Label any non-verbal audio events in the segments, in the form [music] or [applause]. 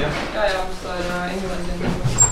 Jā, jā, jā mums ir uh, invalīdiem.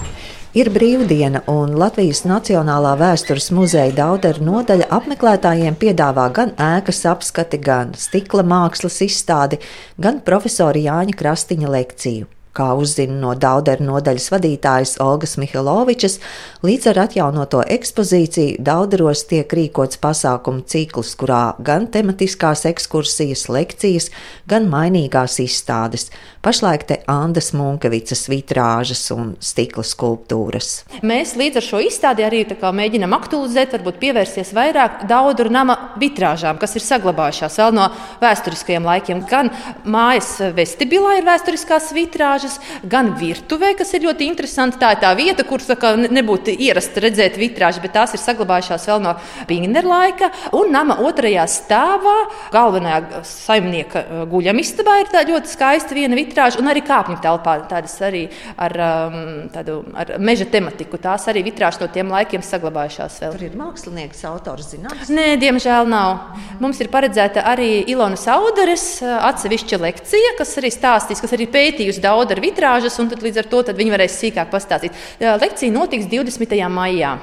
Ir brīvdiena, un Latvijas Nacionālā vēstures muzeja Daudera nodaļa apmeklētājiem piedāvā gan ēkas apskati, gan stikla mākslas izstādi, gan profesora Jāņa Krastiņa lekciju. Kā uzzina no Daudera nodaļas vadītājas Olgas Mihalovičas, līdz ar atjaunoto ekspozīciju Dauderos tiek rīkots pasākumu cikls, kurā gan tematiskās ekskursijas, lekcijas, gan mainīgās izstādes. Pašlaik te Andas Munkevicas vitrāžas un stikla skulptūras. Mēs līdz ar šo izstādi arī mēģinām aktualizēt, varbūt pievērsties vairāk Dauduru nama vitrāžām, kas ir saglabājušās vēl no vēsturiskajiem laikiem. Gan mājas vestibilā ir vēsturiskās vitrāžas, vitrāžas, gan virtuvē, kas ir ļoti interesanti. Tā ir tā vieta, kur kā, nebūtu ierasta redzēt vitrāžas, bet tās ir saglabājušās vēl no Pīnera laika. Un nama otrajā stāvā, galvenajā saimnieka uh, guļamistabā, ir ļoti skaista viena vitrāža, un arī kāpņu telpā tādas arī ar, um, tādu, ar meža tematiku. Tās arī vitrāžas no tiem laikiem saglabājušās vēl. Tur ir mākslinieks, autors zināms? Nē, diemžēl nav. Mums ir paredzēta arī Ilonas Audares uh, atsevišķa lekcija, kas arī stāstīs, kas arī pētījusi daudz ar vitrāžas, un līdz ar to viņi varēs sīkāk pastāstīt. Lekcija notiks 20. maijā.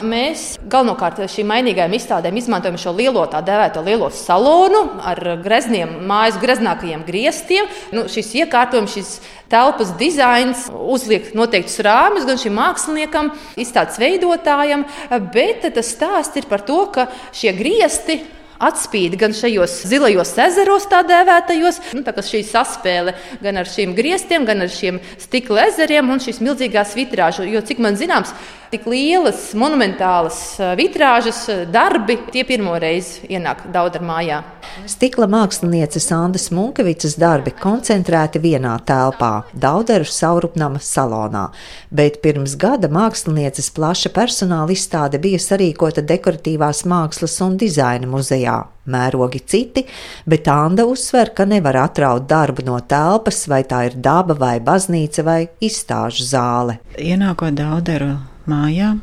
Mēs galvenokārt šīm mainīgajām izstādēm izmantojam šo lielo tā dēvēto lielo salonu ar grezniem, mājas greznākajiem griestiem. Nu, šis iekārtojums, šis telpas dizains uzliek noteiktus rāmjus gan šim māksliniekam, izstādes veidotājam, bet tas stāsts ir par to, ka šie griesti atspīd gan šajos zilajos ezeros, tā dēvētajos, nu, tā šī saspēle gan ar šiem griestiem, gan ar šiem stikla ezeriem un šīs milzīgās vitrāžas. Jo, cik man zināms, tik lielas, monumentālas vitrāžas darbi tie pirmo reizi ienāk Daudar mājā. Stikla mākslinieces Andas Munkevicas darbi koncentrēti vienā telpā, Dauderu saurupnama salonā, bet pirms gada mākslinieces plaša personāla izstāde bija sarīkota dekoratīvās mākslas un dizaina muzejā. Mērogi citi, bet Anda uzsver, ka nevar atraut darbu no telpas, vai tā ir daba, vai baznīca, vai izstāžu zāle. Ienākot Dauderu mājā,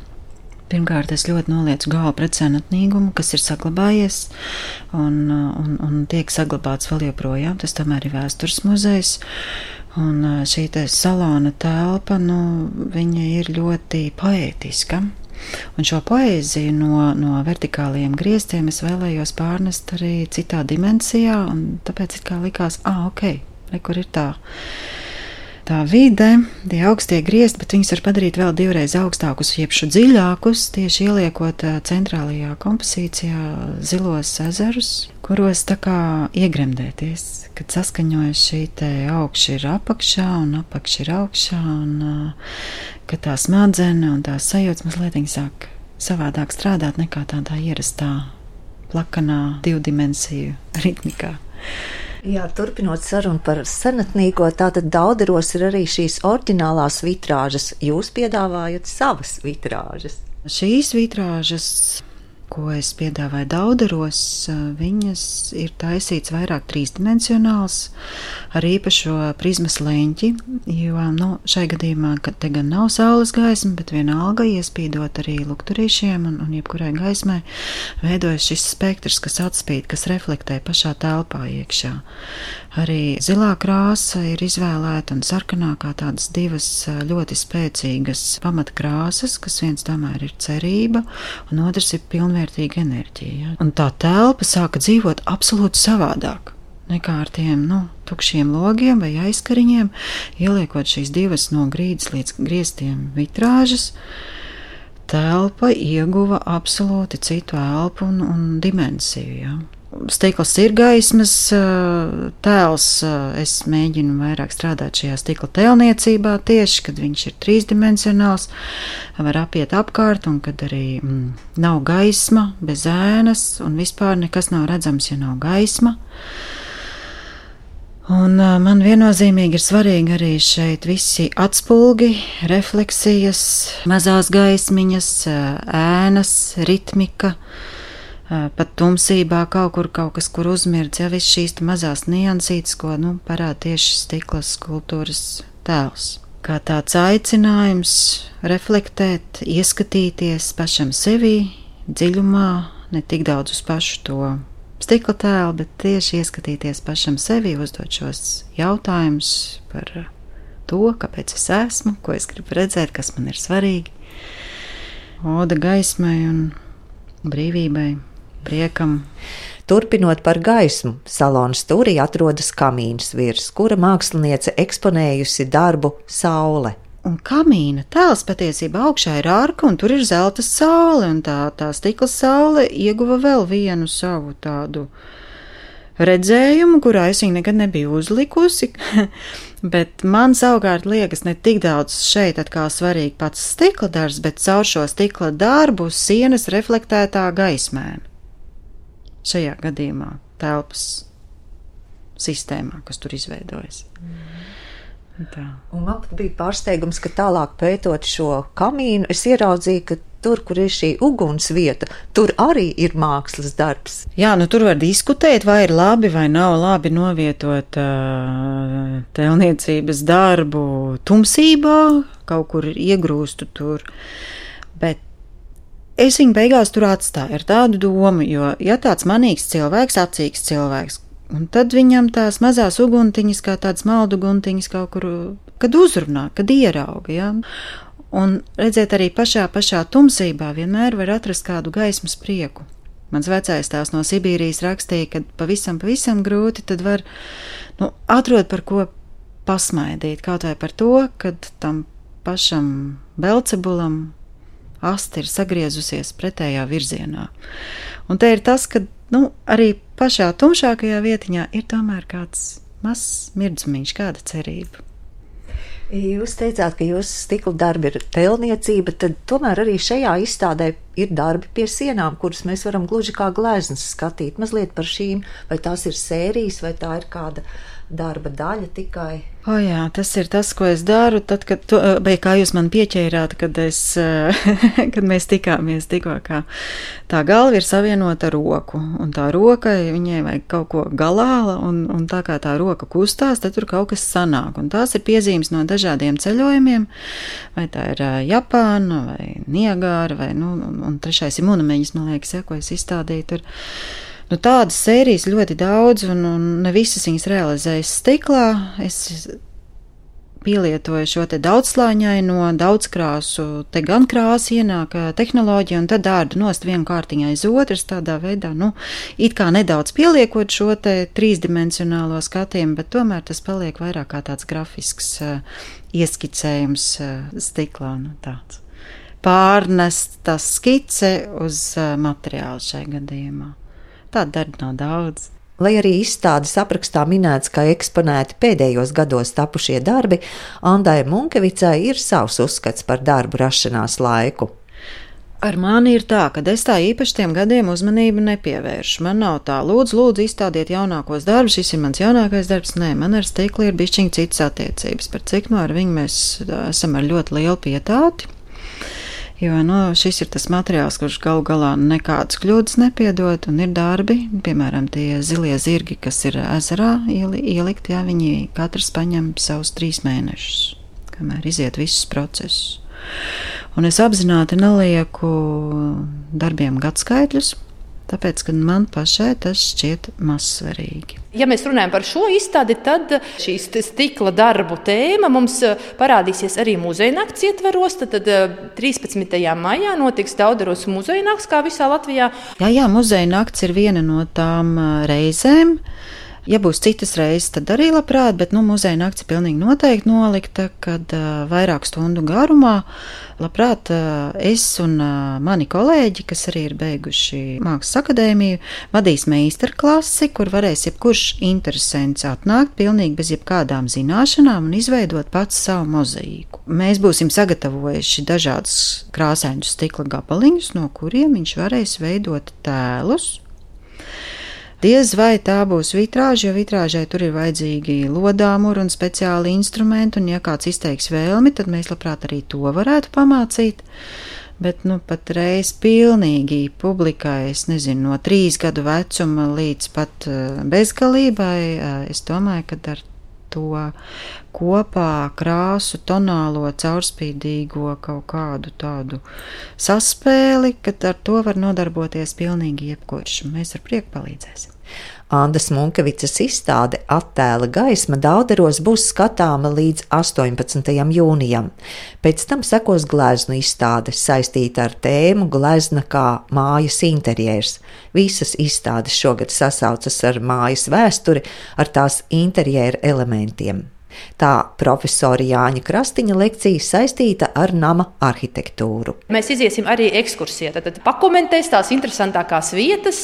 Pirmkārt, es ļoti nolieku galvu pret senatnīgumu, kas ir saglabājies un, un, un tiek saglabāts vēl joprojām. Tas tomēr ir vēstures muzejs. Un šī salona telpa, nu, viņa ir ļoti poētiska. Un šo poēziju no, no vertikāliem grieztiem es vēlējos pārnest arī citā dimensijā, un tāpēc it kā likās, ah, ok, re, kur ir tā tā vide, tie augstie griezti, bet viņus var padarīt vēl divreiz augstākus, jeb dziļākus, tieši ieliekot centrālajā kompozīcijā zilos ezerus, kuros tā kā iegremdēties, kad saskaņojas šī te augša ir apakšā un apakša ir augšā, un ka tā smadzenes un tās sajūtas mazliet sāk savādāk strādāt nekā tādā ierastā, plakanā, divdimensiju ritmikā. Jā, turpinot sarunu par senatnīgo, tātad dauderos ir arī šīs oriģinālās vitrāžas. Jūs piedāvājat savas vitrāžas. Šīs vitrāžas ko es piedāvāju dauderos, viņas ir taisītas vairāk trīsdimensionāls ar īpašo prizmas leņķi, jo nu, šai gadījumā, te gan nav saules gaisma, bet vienalga iespīdot arī lukturīšiem un, un jebkurai gaismai, veidojas šis spektrs, kas atspīd, kas reflektē pašā telpā iekšā. Arī zilā krāsa ir izvēlēta un sarkanā kā tādas divas ļoti spēcīgas pamatkrāsas, kas viens tomēr ir cerība, un otrs ir pilnvērtīga enerģija. Un tā telpa sāka dzīvot absolūti savādāk nekā ar tiem nu, tukšiem logiem vai aizkariņiem, ieliekot šīs divas no grīdas līdz grieztiem vitrāžas. Telpa ieguva absolūti citu elpu un, un dimensiju. Ja. Stikls ir gaismas tēls. Es mēģinu vairāk strādāt šajā stikla tēlniecībā, tieši kad viņš ir trīsdimensionāls, var apiet apkārt, un kad arī mm, nav gaisma, bez ēnas, un vispār nekas nav redzams, ja nav gaisma. Un man viennozīmīgi ir svarīgi arī šeit visi atspulgi, refleksijas, mazās gaismiņas, ēnas, ritmika pat tumsībā kaut kur kaut kas, kur uzmirdz, ja viss šīs mazās niansītes, ko nu, parāda tieši stikla skulptūras tēls. Kā tāds aicinājums reflektēt, ieskatīties pašam sevī, dziļumā, ne tik daudz uz pašu to stikla tēlu, bet tieši ieskatīties pašam sevī, uzdot šos jautājumus par to, kāpēc es esmu, ko es gribu redzēt, kas man ir svarīgi. Oda gaismai un brīvībai, priekam. Turpinot par gaismu, salona stūrī atrodas kamīns virs, kura māksliniece eksponējusi darbu Saule. Un kamīna tēls patiesībā augšā ir ārka, un tur ir zelta saule, un tā, tā stikla saule ieguva vēl vienu savu tādu redzējumu, kurā es viņu nekad nebiju uzlikusi. [laughs] bet man savukārt liekas ne tik daudz šeit kā svarīgi pats stikla darbs, bet caur šo stikla darbu sienas reflektētā gaismē. Šajā gadījumā telpas sistēmā, kas tur izveidojas. Mm. Man bija pārsteigums, ka tālāk pētot šo kamīnu, es ieraudzīju, ka tur, kur ir šī ugunsvieta, tur arī ir mākslas darbs. Jā, nu tur var diskutēt, vai ir labi vai nav labi novietot uh, tēlniecības darbu tumsībā, kaut kur iegrūstu tur. Bet es viņu beigās tur atstāju ar tādu domu, jo, ja tāds manīgs cilvēks, acīgs cilvēks, Un tad viņam tās mazās uguntiņas, kā tādas maldu guntiņas kaut kur, kad uzrunā, kad ierauga. Ja? Un redzēt arī pašā, pašā tumsībā vienmēr var atrast kādu gaismas prieku. Mans vecais tās no Sibīrijas rakstīja, ka pavisam, pavisam grūti tad var nu, atrod par ko pasmaidīt. Kaut vai par to, kad tam pašam Belcebulam asti ir sagriezusies pretējā virzienā. Un te ir tas, ka nu, arī pašā tumšākajā vietiņā ir tomēr kāds mazs mirdzumiņš, kāda cerība. Jūs teicāt, ka jūsu stikla darbi ir tēlniecība, tad tomēr arī šajā izstādē ir darbi pie sienām, kurus mēs varam gluži kā gleznas skatīt. Mazliet par šīm, vai tās ir sērijas, vai tā ir kāda darba daļa tikai. O jā, tas ir tas, ko es daru. Tad, kad, tu, vai kā jūs man pieķērāt, kad, es, [laughs] kad mēs tikāmies tikko, kā tā galva ir savienota ar roku, un tā roka, viņai vajag kaut ko galāla, un, un tā kā tā roka kustās, tad tur kaut kas sanāk. Un tās ir piezīmes no dažādiem ceļojumiem, vai tā ir Japāna, vai Niagāra, vai, nu, un, un trešais ir Munameņas, man liekas, ja, ko es izstādīju tur. Nu, tādas sērijas ļoti daudz, un, un ne visas viņas realizējas stiklā. Es pielietoju šo daudzslāņaino, daudzkrāsu, te gan krāsa ienāk tehnoloģija, un tad dārdu nost vienu kārtiņu aiz otras, tādā veidā, nu, it kā nedaudz pieliekot šo te trīsdimensionālo skatījumu, bet tomēr tas paliek vairāk kā tāds grafisks uh, ieskicējums uh, stiklā, nu, tāds. Pārnesta skice uz uh, materiālu šai gadījumā. Tāda darba nav daudz. Lai arī izstādes aprakstā minēts, ka eksponēti pēdējos gados tapušie darbi, Andai Munkevicai ir savs uzskats par darbu rašanās laiku. Ar mani ir tā, ka es tā īpaši tiem gadiem uzmanību nepievēršu. Man nav tā, lūdzu, lūdzu, izstādiet jaunākos darbus, šis ir mans jaunākais darbs. Nē, man ar stikli ir bišķiņa citas attiecības. Par cik no ar viņu mēs esam ar ļoti lielu pietāti. Jo nu, šis ir tas materiāls, kurš galu galā nekādas kļūdas nepiedod, un ir darbi, piemēram, tie zilie zirgi, kas ir ezerā ielikti, ja viņi katrs paņem savus trīs mēnešus, kamēr iziet visus procesus. Un es apzināti nelieku darbiem gadskaitļus, tāpēc, ka man pašai tas šķiet mazsvarīgi. Ja mēs runājam par šo izstādi, tad šīs stikla darbu tēma mums eh, parādīsies arī muzeja nakts ietveros. Tad, tad 13. maijā notiks Daudaros muzeja nakts, kā visā Latvijā. Jā, jā, muzeja nakts ir viena no tām eh, reizēm. Ja būs citas reizes, tad arī labprāt, bet nu, muzeja nakts ir pilnīgi noteikti nolikta, kad uh, vairāk stundu garumā labprāt uh, es un uh, mani kolēģi, kas arī ir beiguši Mākslas akadēmiju, vadīs meistarklasi, kur varēs jebkurš interesants atnākt pilnīgi bez jebkādām zināšanām un izveidot pats savu mozaīku. Mēs būsim sagatavojuši dažādus krāsainus stikla gabaliņus, no kuriem viņš varēs veidot tēlus Diez vai tā būs vitrāža, jo vitrāžai tur ir vajadzīgi lodāmuri un speciāli instrumenti, un ja kāds izteiks vēlmi, tad mēs labprāt arī to varētu pamācīt. Bet nu, patreiz pilnīgi publikai, es nezinu, no trīs gadu vecuma līdz pat uh, bezgalībai, uh, es domāju, ka ar to kopā krāsu, tonālo, caurspīdīgo kaut kādu tādu saspēli, ka ar to var nodarboties pilnīgi jebkurš. Mēs ar prieku palīdzēsim. Andas Munkevicas izstāde attēla gaisma Dauderos būs skatāma līdz 18. jūnijam. Pēc tam sekos gleznu izstāde saistīta ar tēmu glezna kā mājas interjers. Visas izstādes šogad sasaucas ar mājas vēsturi, ar tās interjera elementiem. Tā profesora Jāņa Krastiņa lekcija saistīta ar nama arhitektūru. Mēs iesim arī ekskursijā, tad, tad pakomentēs tās interesantākās vietas,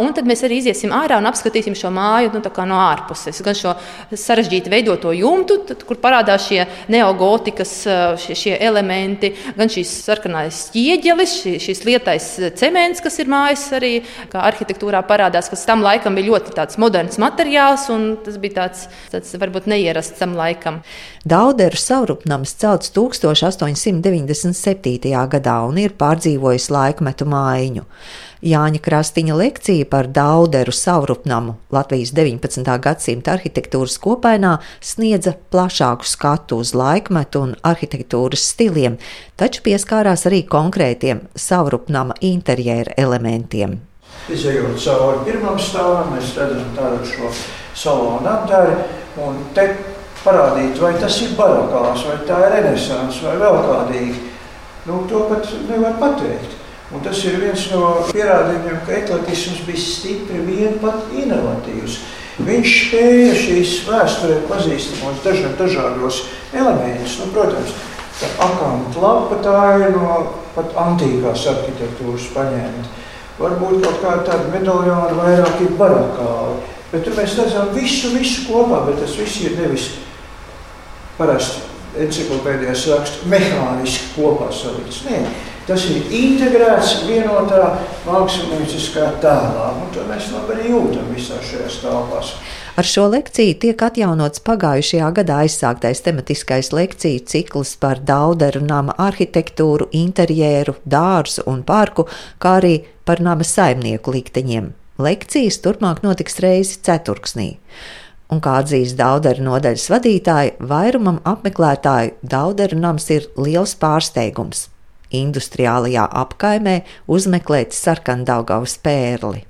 un tad mēs arī iesim ārā un apskatīsim šo māju nu, no ārpuses. Gan šo sarežģīti veidoto jumtu, tad, kur parādās šie neogotikas šie, šie elementi, gan šīs sarkanās ķieģelis, šī, šīs lietais cements, kas ir mājas arī arhitektūrā parādās, kas tam laikam bija ļoti moderns materiāls, un tas bija tāds, tāds varbūt neierasts tam laikam. Dauderu savrupnams celts 1897. gadā un ir pārdzīvojis laikmetu mājiņu. Jāņa Krastiņa lekcija par Dauderu savrupnamu Latvijas 19. gadsimta arhitektūras kopainā sniedza plašāku skatu uz laikmetu un arhitektūras stiliem, taču pieskārās arī konkrētiem savrupnama interjera elementiem. Izejot cauri pirmam stāvam, mēs redzam tādu šo salonu apdari, un te parādīt, vai tas ir barokās, vai tā ir renesans, vai vēl kādīgi. Nu, to pat nevar pateikt. Un tas ir viens no pierādījumiem, ka ekletisms bija stipri vien pat inovatīvs. Viņš spēja šīs vēsturē pazīstamos dažiem dažādos elementus. Nu, protams, tā akāma lapa tā ir no pat antīkās arhitektūras paņemta. Varbūt kaut kā tāda medaļona vairāk ir barokāli. Bet tur mēs redzam visu, visu kopā, bet tas viss ir nevis parasti enciklopēdijās raksta mehāniski kopā salikts. Nē, tas ir integrēts vienotā mākslinieckā tēlā, un to mēs labi arī jūtam visā šajās telpās. Ar šo lekciju tiek atjaunots pagājušajā gadā aizsāktais tematiskais lekciju cikls par Dauderu nama arhitektūru, interjeru, dārzu un parku, kā arī par nama saimnieku likteņiem. Lekcijas turpmāk notiks reizi ceturksnī un kā atzīst Daudera nodaļas vadītāji, vairumam apmeklētāju Daudera nams ir liels pārsteigums. Industriālajā apkaimē uzmeklēt sarkandaugavas pērli.